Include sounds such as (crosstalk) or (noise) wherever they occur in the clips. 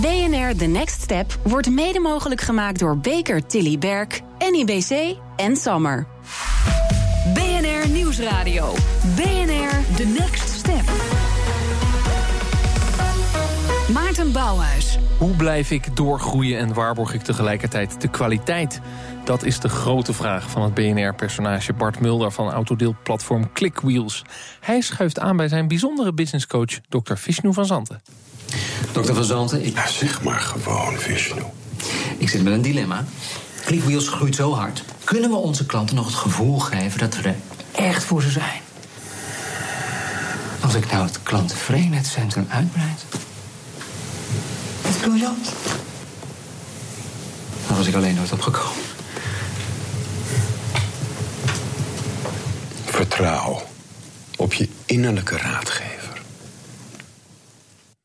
BNR The Next Step wordt mede mogelijk gemaakt door Baker Tilly Berk, NIBC en Sammer. BNR Nieuwsradio. BNR The Next Step. Maarten Bouwhuis. Hoe blijf ik doorgroeien en waarborg ik tegelijkertijd de kwaliteit? Dat is de grote vraag van het BNR-personage Bart Mulder van autodeelplatform Clickwheels. Hij schuift aan bij zijn bijzondere businesscoach Dr. Vishnu van Zanten. Dokter Van Zanten, ik... Ja, zeg maar gewoon, Vishnu. Ik zit met een dilemma. Clickwheels groeit zo hard. Kunnen we onze klanten nog het gevoel geven dat we er echt voor ze zijn? Als ik nou het klanttevredenheidscentrum uitbreid. Dat is briljant. Daar was ik alleen nooit op gekomen. Vertrouw op je innerlijke raadgever.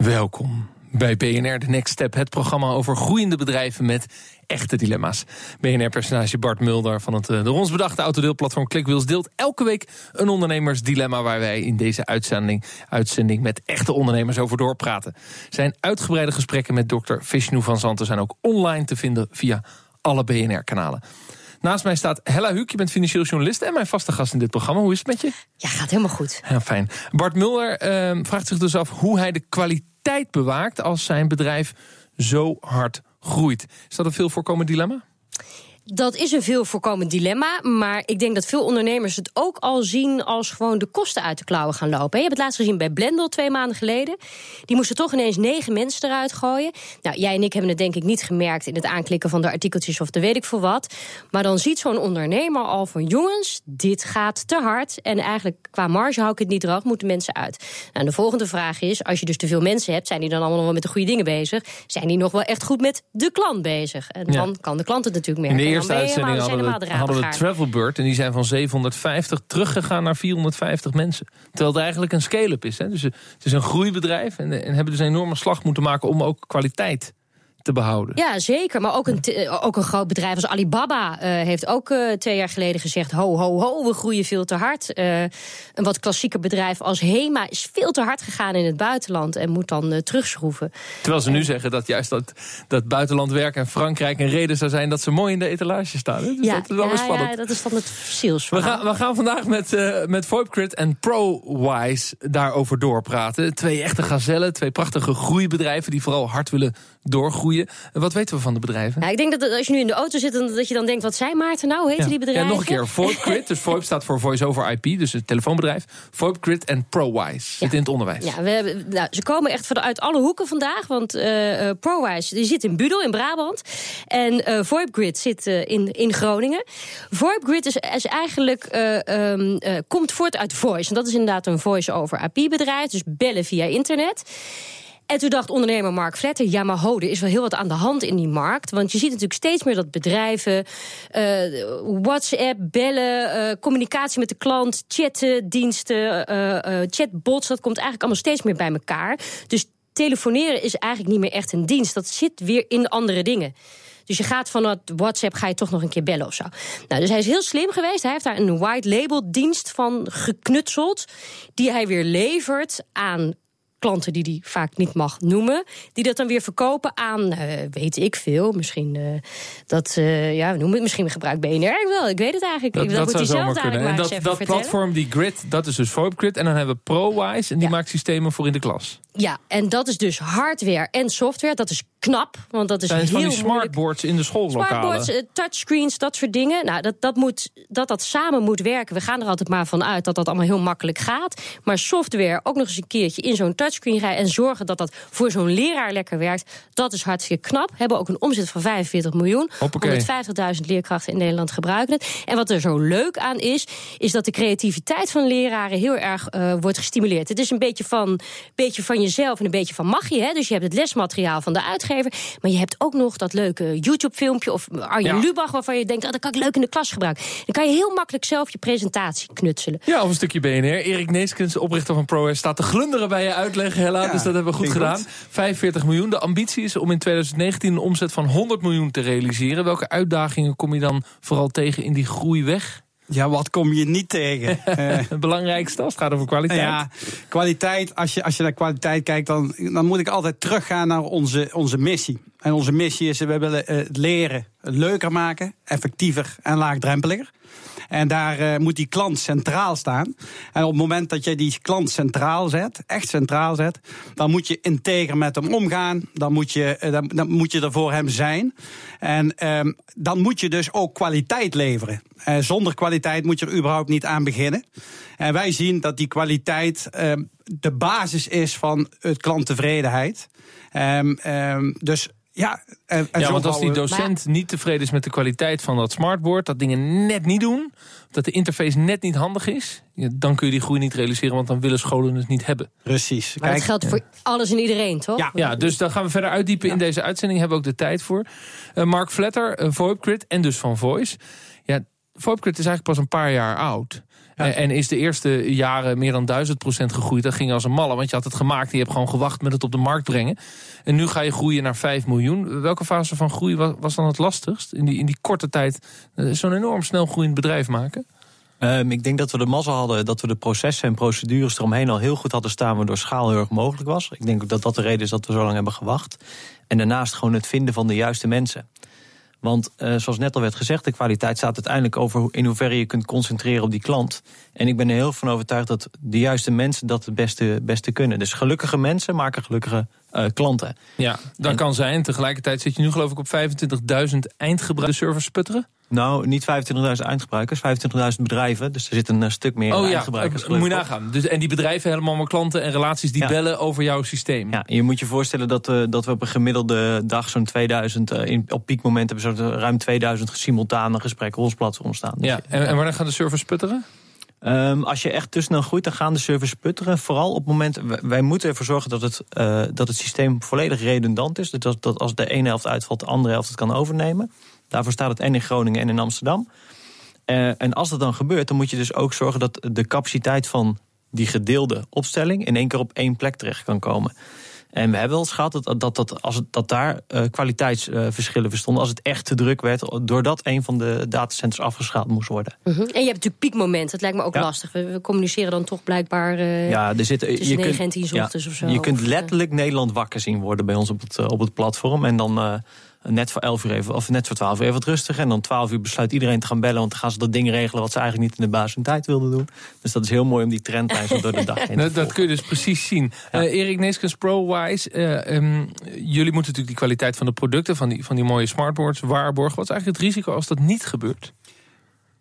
Welkom bij BNR The Next Step, het programma over groeiende bedrijven met echte dilemma's. BNR-personage Bart Mulder van het eh, door ons bedachte autodeelplatform Clickwheels deelt elke week een ondernemersdilemma waar wij in deze uitzending, uitzending met echte ondernemers over doorpraten. Zijn uitgebreide gesprekken met dokter Vishnu van Zanten zijn ook online te vinden via alle BNR-kanalen. Naast mij staat Hella Huuk, je bent financieel journalist en mijn vaste gast in dit programma. Hoe is het met je? Ja, gaat helemaal goed. Ja, fijn. Bart Mulder eh, vraagt zich dus af hoe hij de kwaliteit bewaakt als zijn bedrijf zo hard groeit. Is dat een veel voorkomend dilemma? Dat is een veel voorkomend dilemma. Maar ik denk dat veel ondernemers het ook al zien als gewoon de kosten uit de klauwen gaan lopen. Je hebt het laatst gezien bij Blendel twee maanden geleden. Die moesten toch ineens negen mensen eruit gooien. Nou, jij en ik hebben het denk ik niet gemerkt in het aanklikken van de artikeltjes of de weet ik veel wat. Maar dan ziet zo'n ondernemer al van jongens, dit gaat te hard. En eigenlijk qua marge hou ik het niet droog, moeten mensen uit. Nou, de volgende vraag is, als je dus te veel mensen hebt, zijn die dan allemaal nog wel met de goede dingen bezig? Zijn die nog wel echt goed met de klant bezig? En dan kan de klant het natuurlijk merken. Eerste uitzending hadden we, hadden we. Travelbird en die zijn van 750 teruggegaan naar 450 mensen. Terwijl het eigenlijk een scale-up is. Hè? Dus het is een groeibedrijf en, en hebben dus een enorme slag moeten maken om ook kwaliteit te behouden. Ja, zeker. Maar ook een, eh, ook een groot bedrijf als Alibaba eh, heeft ook eh, twee jaar geleden gezegd: ho, ho, ho, we groeien veel te hard. Een wat klassieker bedrijf als Hema is veel te hard gegaan in het buitenland en moet dan terugschroeven. Terwijl ze nu zeggen dat juist dat, dat buitenland werken en Frankrijk een reden zou zijn dat ze mooi in de etalage staan. Dus dat is wel ja, spannend. ja, dat is dan het We salesverhaal. gaan, we gaan vandaag met, met VoIPGrid en ProWise daarover doorpraten. Twee echte gazellen, twee prachtige groeibedrijven die vooral hard willen doorgroeien. En Wat weten we van de bedrijven? Ja, ik denk dat als je nu in de auto zit, dat je dan denkt: wat zijn Maarten nou? Heten die bedrijven? Ja, nog een keer. VoIPGrid, (laughs) dus VoIP staat voor Voice over IP, dus het telefoonbedrijf. VoIPGrid en ProWise, zit in het onderwijs. Ja, we hebben, nou, ze komen echt vanuit alle hoeken vandaag. Want eh eh, ProWise die zit in Budel in Brabant. En eh VoIPGrid zit in, in Groningen. VoIPGrid is, is eigenlijk, eh, ehm, eh, komt voort uit Voice. En dat is inderdaad een voice-over IP-bedrijf. Dus bellen via internet. En toen dacht ondernemer Mark Vletter, ja maar ho, er is wel heel wat aan de hand in die markt. Want je ziet natuurlijk steeds meer dat bedrijven eh, WhatsApp, bellen, eh, communicatie met de klant, chatten, diensten, eh, chatbots, dat komt eigenlijk allemaal steeds meer bij elkaar. Dus telefoneren is eigenlijk niet meer echt een dienst. Dat zit weer in andere dingen. Dus je gaat vanuit WhatsApp ga je toch nog een keer bellen of zo. Nou, dus hij is heel slim geweest. Hij heeft daar een white label dienst van geknutseld. Die hij weer levert aan klanten die hij vaak niet mag noemen. Die dat dan weer verkopen aan, eh, weet ik veel. Misschien eh, dat, eh, ja, noem het, misschien gebruikt BNR wel. Ik weet het eigenlijk. Dat, niet. dat moet zou zelf kunnen. En dat, dat vertellen. platform, die grid, dat is dus VoIPGrid. En dan hebben we ProWise en die Ja. maakt systemen voor in de klas. Ja, en dat is dus hardware en software. Dat is knap, want dat is Zijn heel van die smartboards in de schoollokalen? Smartboards, touchscreens, dat soort dingen. Nou, dat dat, moet, dat dat samen moet werken. We gaan er altijd maar van uit dat dat allemaal heel makkelijk gaat. Maar software ook nog eens een keertje in zo'n touchscreen rijden... en zorgen dat dat voor zo'n leraar lekker werkt... dat is hartstikke knap. Hebben ook een omzet van 45 miljoen. Hoppakee. 150.000 leerkrachten in Nederland gebruiken het. En wat er zo leuk aan is, is dat de creativiteit van leraren... heel erg eh, wordt gestimuleerd. Het is een beetje van, beetje van jezelf en een beetje van mag je. Hè? Dus je hebt het lesmateriaal van de uitgever... maar je hebt ook nog dat leuke YouTube-filmpje... of Arjen Ja. Lubach, waarvan je denkt... Oh, dat kan ik leuk in de klas gebruiken. Dan kan je heel makkelijk zelf je presentatie knutselen. Ja, of een stukje BNR. Erik Neeskens, oprichter van ProWise, staat te glunderen bij je uitleg, Hella. Ja, dus dat hebben we goed gedaan. goed. 45 miljoen. De ambitie is om in 2019 een omzet van 100 miljoen te realiseren. Welke uitdagingen kom je dan vooral tegen in die groei weg? Ja, wat kom je niet tegen? (laughs) Eh, Het belangrijkste als het gaat over kwaliteit. ja, kwaliteit. Als je, als je naar kwaliteit kijkt, dan, dan moet ik altijd teruggaan naar onze, onze missie. En onze missie is: we willen eh, het leren leuker maken, effectiever en laagdrempeliger. En daar eh, moet die klant centraal staan. En op het moment dat je die klant centraal zet, echt centraal zet, dan moet je integer met hem omgaan. Dan moet je, eh, dan, dan moet je er voor hem zijn. En ehm, dan moet je dus ook kwaliteit leveren. Eh, zonder kwaliteit moet je er überhaupt niet aan beginnen. En wij zien dat die kwaliteit ehm, de basis is van het klanttevredenheid. Ehm, dus ja, en, en Ja, want als die docent niet tevreden is met de kwaliteit van dat smartboard, dat dingen net niet doen, dat de interface net niet handig is, ja, dan kun je die groei niet realiseren, want dan willen scholen het niet hebben. Precies. Maar dat geldt voor alles en iedereen, toch? Ja. Ja, dus dan gaan we verder uitdiepen in deze uitzending. Hebben we ook de tijd voor. Eh, Mark Vletter, uh, VoIPGrid en dus van Voice. Ja, VoIPGrid is eigenlijk pas een paar jaar oud. En is de eerste jaren meer dan duizend procent gegroeid. Dat ging als een malle, want je had het gemaakt... en je hebt gewoon gewacht met het op de markt brengen. En nu ga je groeien naar 5 miljoen. Welke fase van groei was, was dan het lastigst? In die, in die korte tijd eh, zo'n enorm snel groeiend bedrijf maken? Ehm, ik denk dat we de mazzel hadden dat we de processen en procedures eromheen al heel goed hadden staan, waardoor schaal heel erg mogelijk was. Ik denk ook dat dat de reden is dat we zo lang hebben gewacht. En daarnaast gewoon het vinden van de juiste mensen. Want eh, zoals net al werd gezegd, de kwaliteit staat uiteindelijk over in hoeverre je kunt concentreren op die klant. En ik ben er heel van overtuigd dat de juiste mensen dat het beste, beste kunnen. Dus gelukkige mensen maken gelukkige eh, klanten. Ja, dat En- kan zijn. Tegelijkertijd zit je nu geloof ik op 25.000 eindgebruikte servers sputteren. Nou, niet 25.000 eindgebruikers, 25.000 bedrijven. Dus er zit een eh, stuk meer Oh ja, eindgebruikers. eh, moet je nagaan. Dus, en die bedrijven hebben allemaal klanten en relaties die Ja. bellen over jouw systeem. Ja, je moet je voorstellen dat, we dat we op een gemiddelde dag zo'n 2000, eh, in, op piekmoment hebben zo'n ruim 2000 simultane gesprekken op ons platform staan. Dus, Ja, en, en wanneer gaan de servers sputteren? Ehm, als je echt te snel groeit, dan gaan de servers putteren. Vooral op het moment, wij- wij moeten ervoor zorgen dat het, eh, dat het systeem volledig redundant is. Dus dat, dat als de ene helft uitvalt, de andere helft het kan overnemen. Daarvoor staat het en in Groningen en in Amsterdam. Eh, en als dat dan gebeurt, dan moet je dus ook zorgen dat de capaciteit van die gedeelde opstelling in één keer op één plek terecht kan komen. En we hebben wel eens gehad dat, dat, dat, als het, dat daar eh, kwaliteitsverschillen bestonden. Als het echt te druk werd, doordat een van de datacenters afgeschaald moest worden. Mhm. En je hebt natuurlijk piekmoment. Dat lijkt me ook Ja. lastig. We, we communiceren dan toch blijkbaar eh, Ja, er zitten, tussen je 9 kunt, en 10 's ja, ochtends of zo. Je kunt eh, letterlijk Nederland wakker zien worden bij ons op het, op het platform. En dan net voor 11 uur even, of net voor 12 uur even wat rustiger. En dan 12 uur besluit iedereen te gaan bellen. Want dan gaan ze dat ding regelen wat ze eigenlijk niet in de baas hun tijd wilden doen. Dus dat is heel mooi om die trendlijn zo door de dag heen te (laughs) Dat, dat kun je dus precies zien. Eh Erik Neeskens, ProWise. ehm, jullie moeten natuurlijk die kwaliteit van de producten, van die, van die mooie smartboards, waarborgen. Wat is eigenlijk het risico als dat niet gebeurt?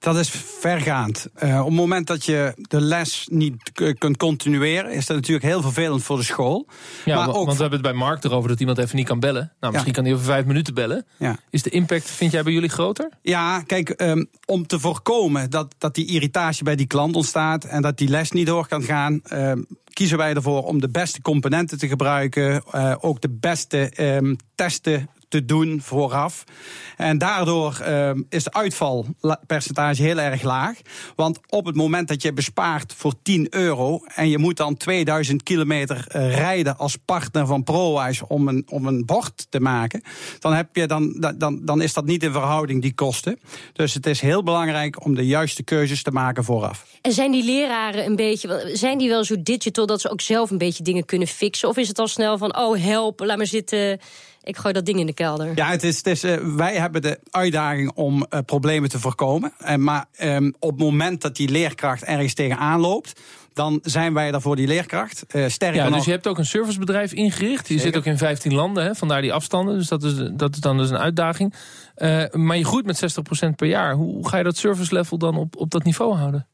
Dat is vergaand. Eh, op het moment dat je de les niet kunt continueren, is dat natuurlijk heel vervelend voor de school. Ja, maar ook want we hebben het bij Mark erover dat iemand even niet kan bellen. Nou, misschien kan hij over vijf minuten bellen. Ja. Is de impact, vind jij bij jullie groter? Ja, kijk, ehm, om te voorkomen dat, dat die irritatie bij die klant ontstaat en dat die les niet door kan gaan, ehm, kiezen wij ervoor om de beste componenten te gebruiken, eh, ook de beste ehm, testen te doen vooraf. En daardoor ehm, is de uitvalpercentage heel erg laag. Want op het moment dat je bespaart voor 10 euro en je moet dan 2000 kilometer eh, rijden als partner van ProWise om een, om een bord te maken, dan, heb je dan, dan, dan is dat niet in verhouding die kosten. Dus het is heel belangrijk om de juiste keuzes te maken vooraf. En zijn die leraren een beetje, zijn die wel zo digital dat ze ook zelf een beetje dingen kunnen fixen? Of is het al snel van, oh help, laat maar zitten, ik gooi dat ding in de kelder? Ja, het is, het is, eh, wij hebben de uitdaging om eh, problemen te voorkomen. Eh, maar ehm, op het moment dat die leerkracht ergens tegenaan loopt, dan zijn wij er voor die leerkracht. Eh, sterker Ja, nog, dus je hebt ook een servicebedrijf ingericht. Je zit ook in 15 landen, hè, vandaar die afstanden. Dus dat is, dat is dan dus een uitdaging. Eh, maar je groeit met 60% per jaar. Hoe, hoe ga je dat service level dan op, op dat niveau houden?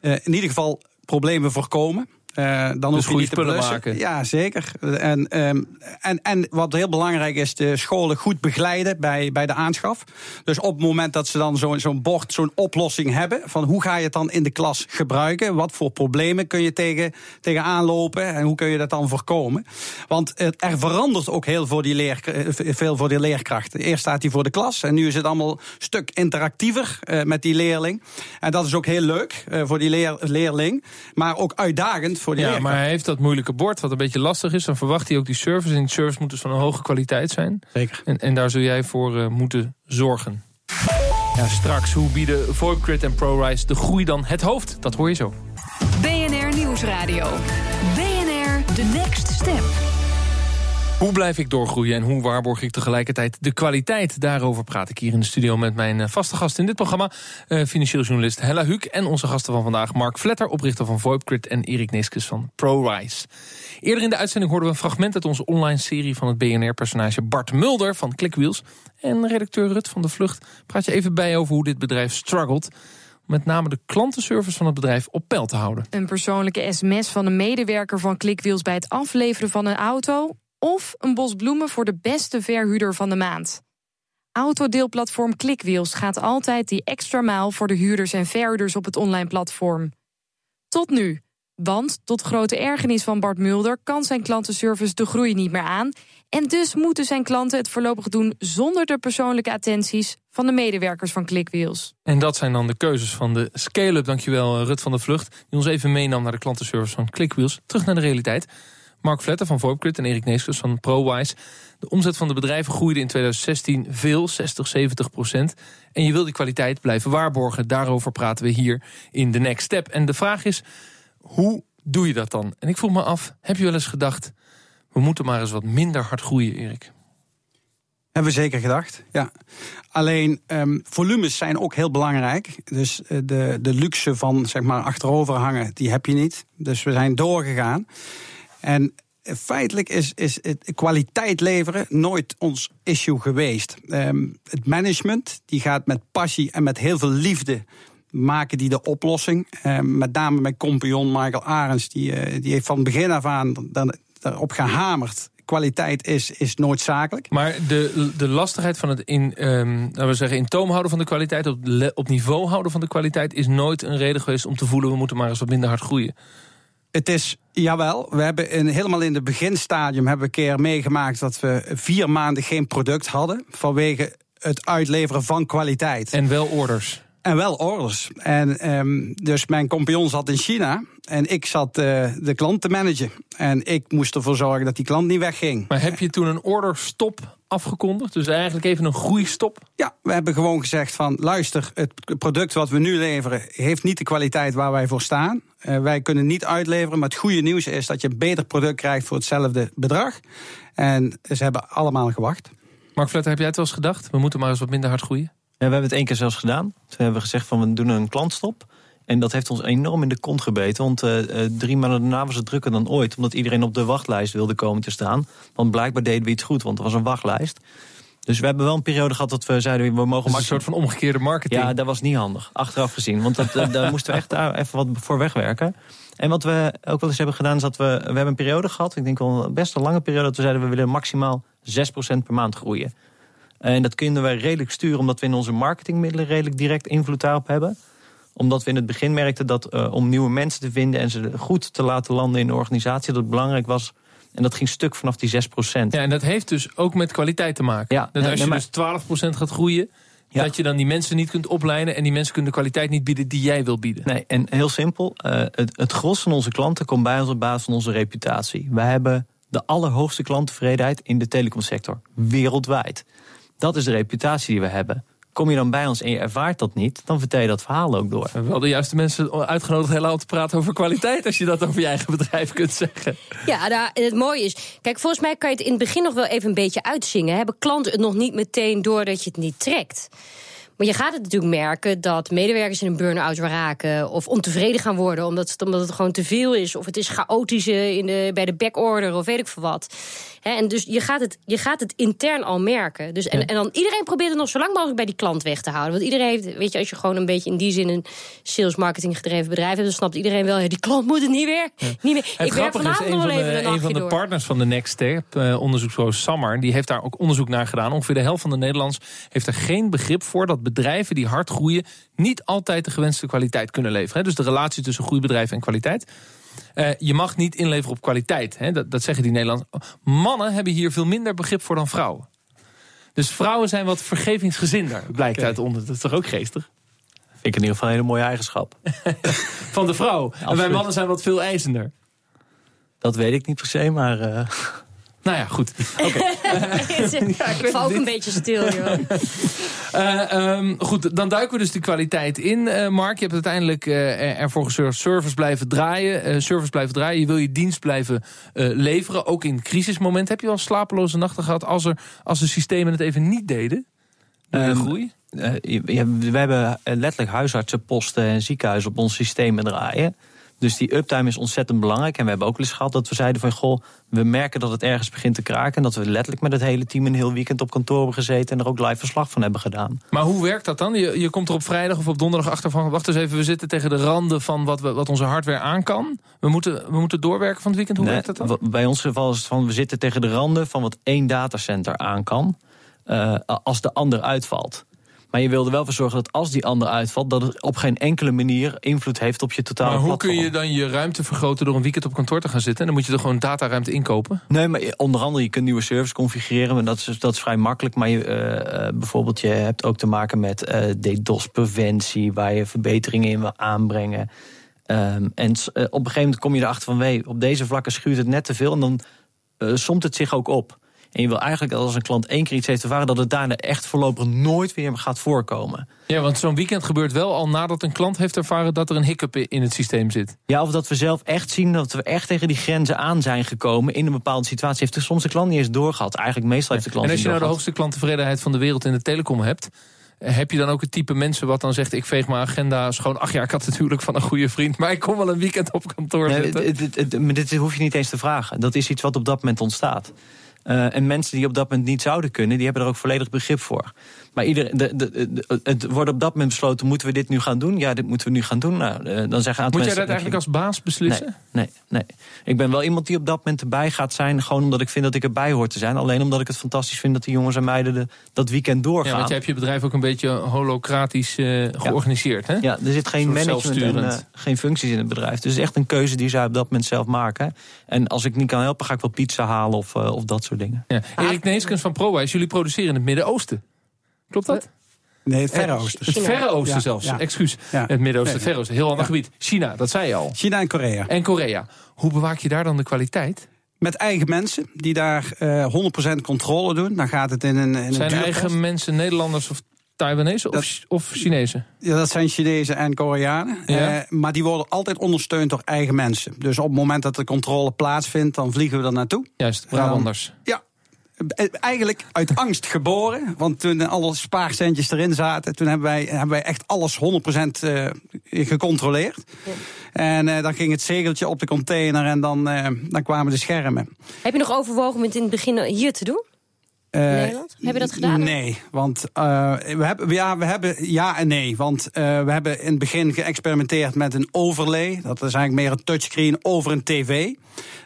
eh, in ieder geval problemen voorkomen. Eh, dan hoef je goede niet te spullen maken. Ja, zeker. En, ehm, en, en wat heel belangrijk is, de scholen goed begeleiden bij, bij de aanschaf. Dus op het moment dat ze dan zo'n zo'n bord, zo'n oplossing hebben... van hoe ga je het dan in de klas gebruiken? Wat voor problemen kun je tegen, tegen aanlopen? En hoe kun je dat dan voorkomen? Want het, er verandert ook heel voor die leer, veel voor die leerkrachten. Eerst staat hij voor de klas en nu is het allemaal een stuk interactiever eh, met die leerling. En dat is ook heel leuk eh, voor die leer, leerling, maar ook uitdagend voor die Ja, leerkracht. maar hij heeft dat moeilijke bord, wat een beetje lastig is. Dan verwacht hij ook die service. En die service moet dus van een hoge kwaliteit zijn. Zeker. En, en daar zul jij voor eh, moeten zorgen. Ja, straks, hoe bieden VoIPGrid en ProRise de groei dan het hoofd? Dat hoor je zo. BNR Nieuwsradio. BNR The Next Step. Hoe blijf ik doorgroeien en hoe waarborg ik tegelijkertijd de kwaliteit? Daarover praat ik hier in de studio met mijn eh, vaste gast in dit programma. Uh, financieel journalist Hella Huuk en onze gasten van vandaag... Mark Vletter, oprichter van VoIPGrid en Erik Neeskes van ProRise. Eerder in de uitzending hoorden we een fragment uit onze online serie... van het BNR-personage Bart Mulder van Clickwheels. En redacteur Rut van de Vlucht praat je even bij over hoe dit bedrijf struggelt met name de klantenservice van het bedrijf op peil te houden. Een persoonlijke sms van een medewerker van Clickwheels bij het afleveren van een auto of een bos bloemen voor de beste verhuurder van de maand. Autodeelplatform Clickwheels gaat altijd die extra maal voor de huurders en verhuurders op het online platform. Tot nu. Want tot grote ergernis van Bart Mulder kan zijn klantenservice de groei niet meer aan. En dus moeten zijn klanten het voorlopig doen zonder de persoonlijke attenties van de medewerkers van Clickwheels. En dat zijn dan de keuzes van de scale-up. Dankjewel Rut van der Vlucht, die ons even meenam naar de klantenservice van Clickwheels. Terug naar de realiteit. Mark Vletter van VoIPGrid en Erik Neeskens van ProWise. De omzet van de bedrijven groeide in 2016 veel, 60, 70 procent. En je wil die kwaliteit blijven waarborgen. Daarover praten we hier in de Next Step. En de vraag is, hoe doe je dat dan? En ik vroeg me af, heb je wel eens gedacht... we moeten maar eens wat minder hard groeien, Erik? Hebben we zeker gedacht, ja. Alleen um, volumes zijn ook heel belangrijk. Dus uh, de, de luxe van zeg maar achterover hangen, die heb je niet. Dus we zijn doorgegaan. En feitelijk is, is het kwaliteit leveren nooit ons issue geweest. Um, het management die gaat met passie en met heel veel liefde maken die de oplossing. Um, met name mijn compagnon Michael Arends, die, uh, die heeft van begin af aan daarop gehamerd kwaliteit is, is noodzakelijk. Maar de, de lastigheid van het in, um, laten we zeggen, in toom houden van de kwaliteit, op, op niveau houden van de kwaliteit, is nooit een reden geweest om te voelen we moeten maar eens wat minder hard groeien. Het is, jawel, we hebben in, helemaal in het beginstadium hebben we een keer meegemaakt dat we vier maanden geen product hadden vanwege het uitleveren van kwaliteit. En wel orders. En wel orders. En um, dus mijn compagnon zat in China en ik zat uh, de klant te managen. En ik moest ervoor zorgen dat die klant niet wegging. Maar heb je toen een orderstop afgekondigd? Dus eigenlijk even een groeistop? Ja, we hebben gewoon gezegd van luister, het product wat we nu leveren heeft niet de kwaliteit waar wij voor staan. Uh, wij kunnen niet uitleveren, maar het goede nieuws is dat je een beter product krijgt voor hetzelfde bedrag. En ze hebben allemaal gewacht. Mark Vletter, heb jij het wel eens gedacht? We moeten maar eens wat minder hard groeien? Ja, we hebben het één keer zelfs gedaan. Toen hebben we gezegd van we doen een klantstop. En dat heeft ons enorm in de kont gebeten. Want uh, drie maanden daarna was het drukker dan ooit. Omdat iedereen op de wachtlijst wilde komen te staan. Want blijkbaar deden we iets goed, want er was een wachtlijst. Dus we hebben wel een periode gehad dat we zeiden... we mogen maar een soort van omgekeerde marketing. Ja, dat was niet handig, achteraf gezien. Want dat, daar (laughs) moesten we echt even wat voor wegwerken. En wat we ook wel eens hebben gedaan... is dat we, we hebben een periode gehad, ik denk wel best een lange periode... dat we zeiden we willen maximaal 6% per maand groeien. En dat kunnen wij redelijk sturen... omdat we in onze marketingmiddelen redelijk direct invloed daarop hebben omdat we in het begin merkten dat uh, om nieuwe mensen te vinden... en ze goed te laten landen in de organisatie, dat het belangrijk was... En dat ging stuk vanaf die 6% Ja, en dat heeft dus ook met kwaliteit te maken. Ja, dat als je dus 12% gaat groeien... Ja. Dat je dan die mensen niet kunt opleiden... en die mensen kunnen de kwaliteit niet bieden die jij wil bieden. Nee, en heel simpel. Uh, het, het gros van onze klanten komt bij ons op basis van onze reputatie. Wij hebben de allerhoogste klanttevredenheid in de telecomsector. Wereldwijd. Dat is de reputatie die we hebben. Kom je dan bij ons en je ervaart dat niet, dan vertel je dat verhaal ook door. We hebben wel de juiste mensen uitgenodigd heel om te praten over kwaliteit... als je dat over je eigen bedrijf kunt zeggen. Ja, nou, het mooie is... Kijk, volgens mij kan je het in het begin nog wel even een beetje uitzingen. Hebben klanten het nog niet meteen door dat je het niet trekt? Maar je gaat het natuurlijk merken dat medewerkers in een burn-out raken... of ontevreden gaan worden omdat het, omdat het gewoon te veel is... of het is chaotisch in de, bij de backorder of weet ik veel wat. en dus je gaat, het, je gaat het intern al merken. Dus, en, en dan iedereen probeert het nog zo lang mogelijk bij die klant weg te houden. Want iedereen heeft, weet je, als je gewoon een beetje in die zin... een sales marketing gedreven bedrijf hebt... dan snapt iedereen wel, ja, die klant moet het niet weer. Niet meer. Het ik werk vanavond nog wel even een, een van de partners van de Next Step, onderzoeksbureau Sammer... die heeft daar ook onderzoek naar gedaan. Ongeveer de helft van de Nederlands heeft er geen begrip voor... dat bedrijven die hard groeien niet altijd de gewenste kwaliteit kunnen leveren. Dus de relatie tussen groeibedrijven en kwaliteit. Uh, je mag niet inleveren op kwaliteit. Hè? Dat, dat zeggen die Nederlanders. Mannen hebben hier veel minder begrip voor dan vrouwen. Dus vrouwen zijn wat vergevingsgezinder, blijkt uit onder. Dat is toch ook geestig? Vind ik in ieder geval een hele mooie eigenschap. (laughs) Van de vrouw. En wij mannen zijn wat veel eisender. Dat weet ik niet per se, maar... Uh... Nou ja, goed. Oké. (laughs) ik val ook een beetje stil, joh. (laughs) Eh, ehm, goed, dan duiken we dus die kwaliteit in, eh, Mark. Je hebt uiteindelijk eh, ervoor gezorgd service blijven draaien. eh, service blijven draaien. Je wil je dienst blijven eh, leveren. Ook in crisismomenten. Heb je wel slapeloze nachten gehad als, er, als de systemen het even niet deden? Ehm, groei? Eh, ja, we hebben letterlijk huisartsenposten en ziekenhuizen op ons systeem draaien. Dus die uptime is ontzettend belangrijk. En we hebben ook wel eens gehad dat we zeiden van... goh, we merken dat het ergens begint te kraken... en dat we letterlijk met het hele team een heel weekend op kantoor hebben gezeten... en er ook live verslag van hebben gedaan. Maar hoe werkt dat dan? Je, je komt er op vrijdag of op donderdag achter van... wacht eens even, we zitten tegen de randen van wat, we, wat onze hardware aan kan. We moeten, we moeten doorwerken van het weekend. Hoe Nee, werkt dat dan? Bij ons geval is het van... we zitten tegen de randen van wat één datacenter aan kan... eh, als de ander uitvalt. Maar je wil er wel voor zorgen dat als die ander uitvalt... dat het op geen enkele manier invloed heeft op je totale Maar hoe platform. kun je dan je ruimte vergroten door een weekend op kantoor te gaan zitten? En dan moet je er gewoon dataruimte inkopen. Nee, maar onder andere je kunt nieuwe servers configureren. Maar dat is, dat is vrij makkelijk. Maar je, eh, eh, bijvoorbeeld, je hebt ook te maken met eh DDoS-preventie... waar je verbeteringen in wil aanbrengen. Ehm, en op een gegeven moment kom je erachter van... Wee, op deze vlakken schuurt het net te veel. En dan somt het zich ook op. En je wil eigenlijk dat als een klant één keer iets heeft ervaren... dat het daarna echt voorlopig nooit weer gaat voorkomen. Ja, want zo'n weekend gebeurt wel al nadat een klant heeft ervaren... dat er een hiccup in het systeem zit. Ja, of dat we zelf echt zien dat we echt tegen die grenzen aan zijn gekomen... in een bepaalde situatie. Heeft er soms de klant niet eens doorgehad. Eigenlijk meestal heeft de klant En als je nou de hoogste klanttevredenheid van de wereld in de telecom hebt... eh, heb je dan ook het type mensen wat dan zegt... ik veeg mijn agenda schoon. Ach ja, ik had natuurlijk van een goede vriend... maar ik kom wel een weekend op kantoor Nee, zitten. maar dit hoef je niet eens te vragen. Dat is iets wat op dat moment ontstaat. Eh, en mensen die op dat moment niet zouden kunnen, die hebben er ook volledig begrip voor. Maar ieder, de, de, de- het wordt op dat moment besloten: moeten we dit nu gaan doen? Ja, dit moeten we nu gaan doen. Nou, eh, dan zeggen Moet jij dat eigenlijk als baas beslissen? Nee, nee, nee. Ik ben wel iemand die op dat moment erbij gaat zijn. Gewoon omdat ik vind dat ik erbij hoor te zijn. Alleen omdat ik het fantastisch vind dat die jongens en meiden de, dat weekend doorgaan. Ja, want jij hebt je bedrijf ook een beetje holocratisch eh, georganiseerd, hè? Ja, er zit geen management en geen functies in het bedrijf. Dus het is echt een keuze die zij op dat moment zelf maken. En als ik niet kan helpen, ga ik wel pizza halen of, of dat soort dingen. Ja. Erik Neeskens van ProWise, jullie produceren in het Midden-Oosten. Klopt dat? Nee, het Verre Oosten. Het Verre Oosten Ja, zelfs. ja. Excuus. Ja. Het Midden-Oosten, het Verre Oosten. Heel ander gebied. China, dat zei je al. China en Korea. En Korea. Hoe bewaak je daar dan de kwaliteit? Met eigen mensen die daar eh 100% controle doen. Dan gaat het in een, in een Zijn eigen mensen Nederlanders of Taiwanese of, Dat- of Chinezen? Ja, dat zijn Chinezen en Koreanen. Ja. Eh, maar die worden altijd ondersteund door eigen mensen. Dus op het moment dat de controle plaatsvindt, dan vliegen we er naartoe. Juist, Brabanders. Ja. Eh, Eigenlijk uit angst geboren. Want toen alle spaarcentjes erin zaten, toen hebben wij, hebben wij echt alles 100% eh, gecontroleerd. En eh, dan ging het zegeltje op de container en dan, eh, dan kwamen de schermen. Heb je nog overwogen om het in het begin hier te doen? Eh, Nederland? Heb je dat gedaan? Nee, want eh, we, hebben, ja, we hebben ja en nee. Want eh, we hebben in het begin geëxperimenteerd met een overlay. Dat is eigenlijk meer een touchscreen over een tv.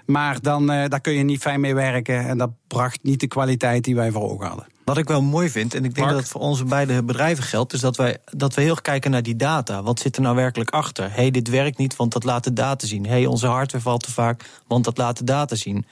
Maar dan, eh, daar kun je niet fijn mee werken. En dat bracht niet de kwaliteit die wij voor ogen hadden. Wat ik wel mooi vind, en ik denk Mark? dat het voor onze beide bedrijven geldt, is dat wij, dat we heel erg kijken naar die data. Wat zit er nou werkelijk achter? Hé, hey, dit werkt niet, want dat laat de data zien. Hé, hey, onze hardware valt te vaak, want dat laat de data zien.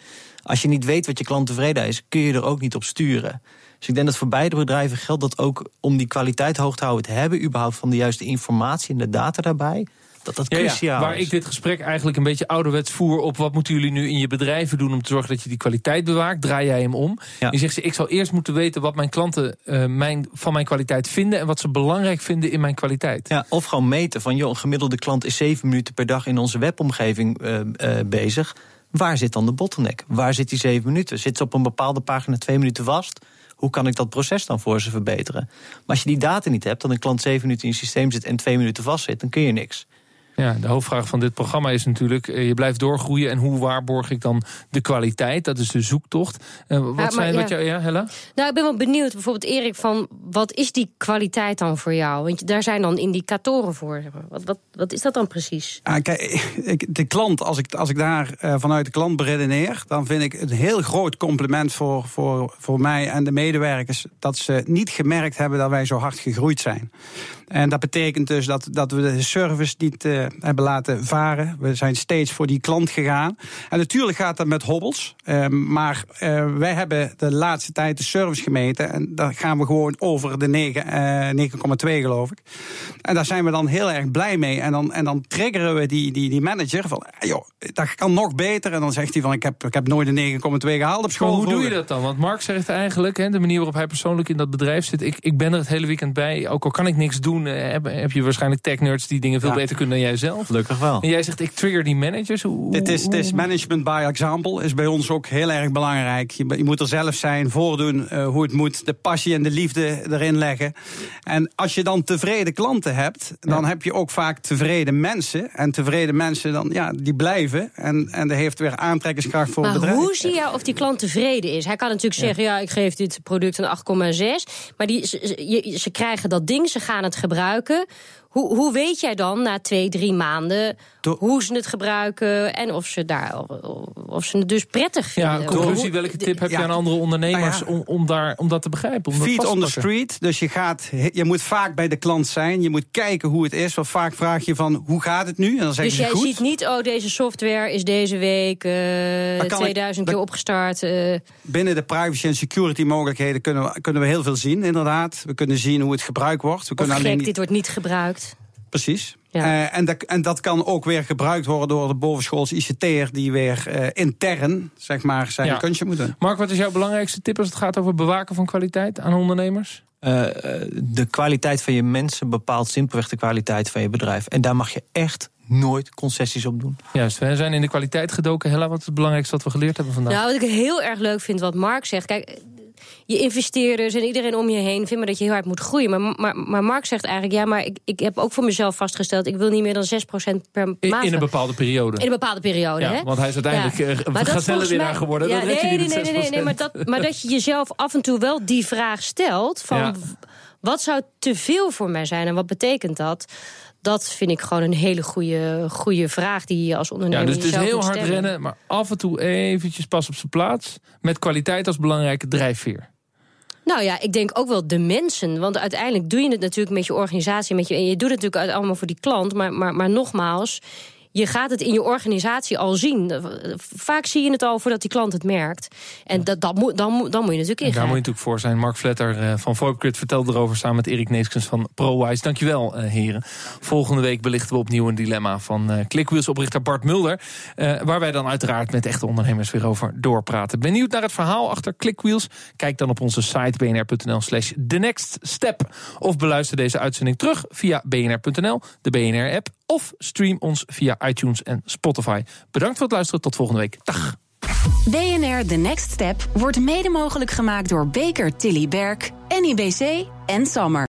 Als je niet weet wat je klant tevreden is, kun je er ook niet op sturen. Dus ik denk dat voor beide bedrijven geldt dat ook om die kwaliteit hoog te houden, het hebben überhaupt van de juiste informatie en de data daarbij, dat dat Ja, ja, cruciaal waar is. ik dit gesprek eigenlijk een beetje ouderwets voer op wat moeten jullie nu in je bedrijven doen om te zorgen dat je die kwaliteit bewaakt, draai jij hem om. Ja. Je zegt ze, ik zal eerst moeten weten wat mijn klanten eh, mijn, van mijn kwaliteit vinden en wat ze belangrijk vinden in mijn kwaliteit. Ja, of gewoon meten van, joh, een gemiddelde klant is zeven minuten per dag in onze webomgeving eh, eh, bezig. Waar zit dan de bottleneck? Waar zit die zeven minuten? Zit ze op een bepaalde pagina twee minuten vast? Hoe kan ik dat proces dan voor ze verbeteren? Maar als je die data niet hebt, dat een klant zeven minuten in je systeem zit en twee minuten vast zit, dan kun je niks. Ja, de hoofdvraag van dit programma is natuurlijk, eh, je blijft doorgroeien en hoe waarborg ik dan de kwaliteit? Dat is de zoektocht. Eh, wat maar zijn, ja. wat jou, ja, Hella? Nou, ik ben wel benieuwd, bijvoorbeeld Erik, van wat is die kwaliteit dan voor jou? Want daar zijn dan indicatoren voor. Wat, wat, wat is dat dan precies? Ah, kijk, (laughs) de klant, als ik, als ik daar eh, vanuit de klant beredeneer, dan vind ik een heel groot compliment voor, voor, voor mij en de medewerkers dat ze niet gemerkt hebben dat wij zo hard gegroeid zijn. En dat betekent dus dat, dat we de service niet, eh, hebben laten varen. We zijn steeds voor die klant gegaan. En natuurlijk gaat dat met hobbels. Uh, maar wij hebben de laatste tijd de service gemeten. En daar gaan we gewoon over de 9, 9,2 geloof ik. En daar zijn we dan heel erg blij mee. En dan, en dan triggeren we die, die, die manager van, joh, dat kan nog beter. En dan zegt hij van, ik heb, ik heb nooit een 9,2 gehaald op school. Maar hoe doe je dat dan? Want Mark zegt eigenlijk, hè, de manier waarop hij persoonlijk in dat bedrijf zit. Ik, ik ben er het hele weekend bij. Ook al kan ik niks doen, heb, heb je waarschijnlijk tech-nerds die dingen veel ja. beter kunnen dan jij zelf. Gelukkig wel. En jij zegt, ik trigger die managers. Hoe, dit, is, dit is management by example. Is bij ons ook heel erg belangrijk. Je, je moet er zelf zijn, voordoen uh, hoe het moet. De passie en de liefde erin leggen. En als je dan tevreden klanten hebt, dan heb je ook vaak tevreden mensen. En tevreden mensen, dan, ja, die blijven. En, en dat heeft weer aantrekkingskracht voor maar het bedrijf. hoe zie je of die klant tevreden is? Hij kan natuurlijk zeggen, ja, ik geef dit product een 8,6. Maar die, ze, ze krijgen dat ding, ze gaan het gebruiken. Hoe, hoe weet jij dan na twee, drie maanden hoe ze het gebruiken en of ze, daar, of ze het dus prettig vinden? Ja, conclusie, welke tip heb je aan andere ondernemers nou om, om, daar, om dat te begrijpen? Om Feet on the street, dus je, gaat, je moet vaak bij de klant zijn. Je moet kijken hoe het is. Want vaak vraag je van, hoe gaat het nu? En dan zeggen dus ze jij goed. ziet niet, oh, deze software is deze week uh, 2000 ik, keer opgestart. Uh. Binnen de privacy en security mogelijkheden kunnen we, kunnen we heel veel zien, inderdaad. We kunnen zien hoe het gebruikt wordt. We of kunnen gek, alleen dit wordt niet gebruikt. Precies. Ja. Uh, en, dat, en dat kan ook weer gebruikt worden door de bovenschools ICT'er... die weer uh, intern zeg maar, zijn ja. kunstje moet doen. Mark, wat is jouw belangrijkste tip als het gaat over bewaken van kwaliteit aan ondernemers? Uh, de kwaliteit van je mensen bepaalt simpelweg de kwaliteit van je bedrijf. En daar mag je echt nooit concessies op doen. Juist, we zijn in de kwaliteit gedoken. Hella, wat is het belangrijkste wat we geleerd hebben vandaag? Nou, wat ik heel erg leuk vind wat Mark zegt... Kijk, je investeerders en iedereen om je heen vinden dat je heel hard moet groeien. Maar, maar, maar Mark zegt eigenlijk, ja, maar ik, ik heb ook voor mezelf vastgesteld... ik wil niet meer dan 6% per maand. In, een bepaalde periode. In een bepaalde periode, ja, hè? Want hij is uiteindelijk ja. uh, gazellenwinnaar geworden. Ja, nee, nee, nee, nee, nee, nee, maar, dat, maar dat je jezelf af en toe wel die vraag stelt... van ja. wat zou te veel voor mij zijn en wat betekent dat... Dat vind ik gewoon een hele goede, goede vraag die je als ondernemer Ja, dus het is heel hard rennen, maar af en toe eventjes pas op zijn plaats. Met kwaliteit als belangrijke drijfveer. Nou ja, ik denk ook wel de mensen. Want uiteindelijk doe je het natuurlijk met je organisatie. Met je, en je doet het natuurlijk allemaal voor die klant. Maar, maar, maar nogmaals, je gaat het in je organisatie al zien. Vaak zie je het al voordat die klant het merkt. En dat, dat moet, dan, dan moet je natuurlijk ingrijpen. daar moet je natuurlijk voor zijn. Mark Vletter uh, van VoIPGrid vertelde erover samen met Erik Neeskens van ProWise. Dankjewel, uh, heren. Volgende week belichten we opnieuw een dilemma van uh, Clickwheels oprichter Bart Mulder. waar wij dan uiteraard met echte ondernemers weer over doorpraten. Benieuwd naar het verhaal achter Clickwheels? Kijk dan op onze site bnr.nl slash the next step. Of beluister deze uitzending terug via bnr.nl, de BNR-app of stream ons via iTunes en Spotify. Bedankt voor het luisteren. Tot volgende week. Dag. BNR The Next Step wordt mede mogelijk gemaakt door Baker Tilly Berg, NIBC en Sammer.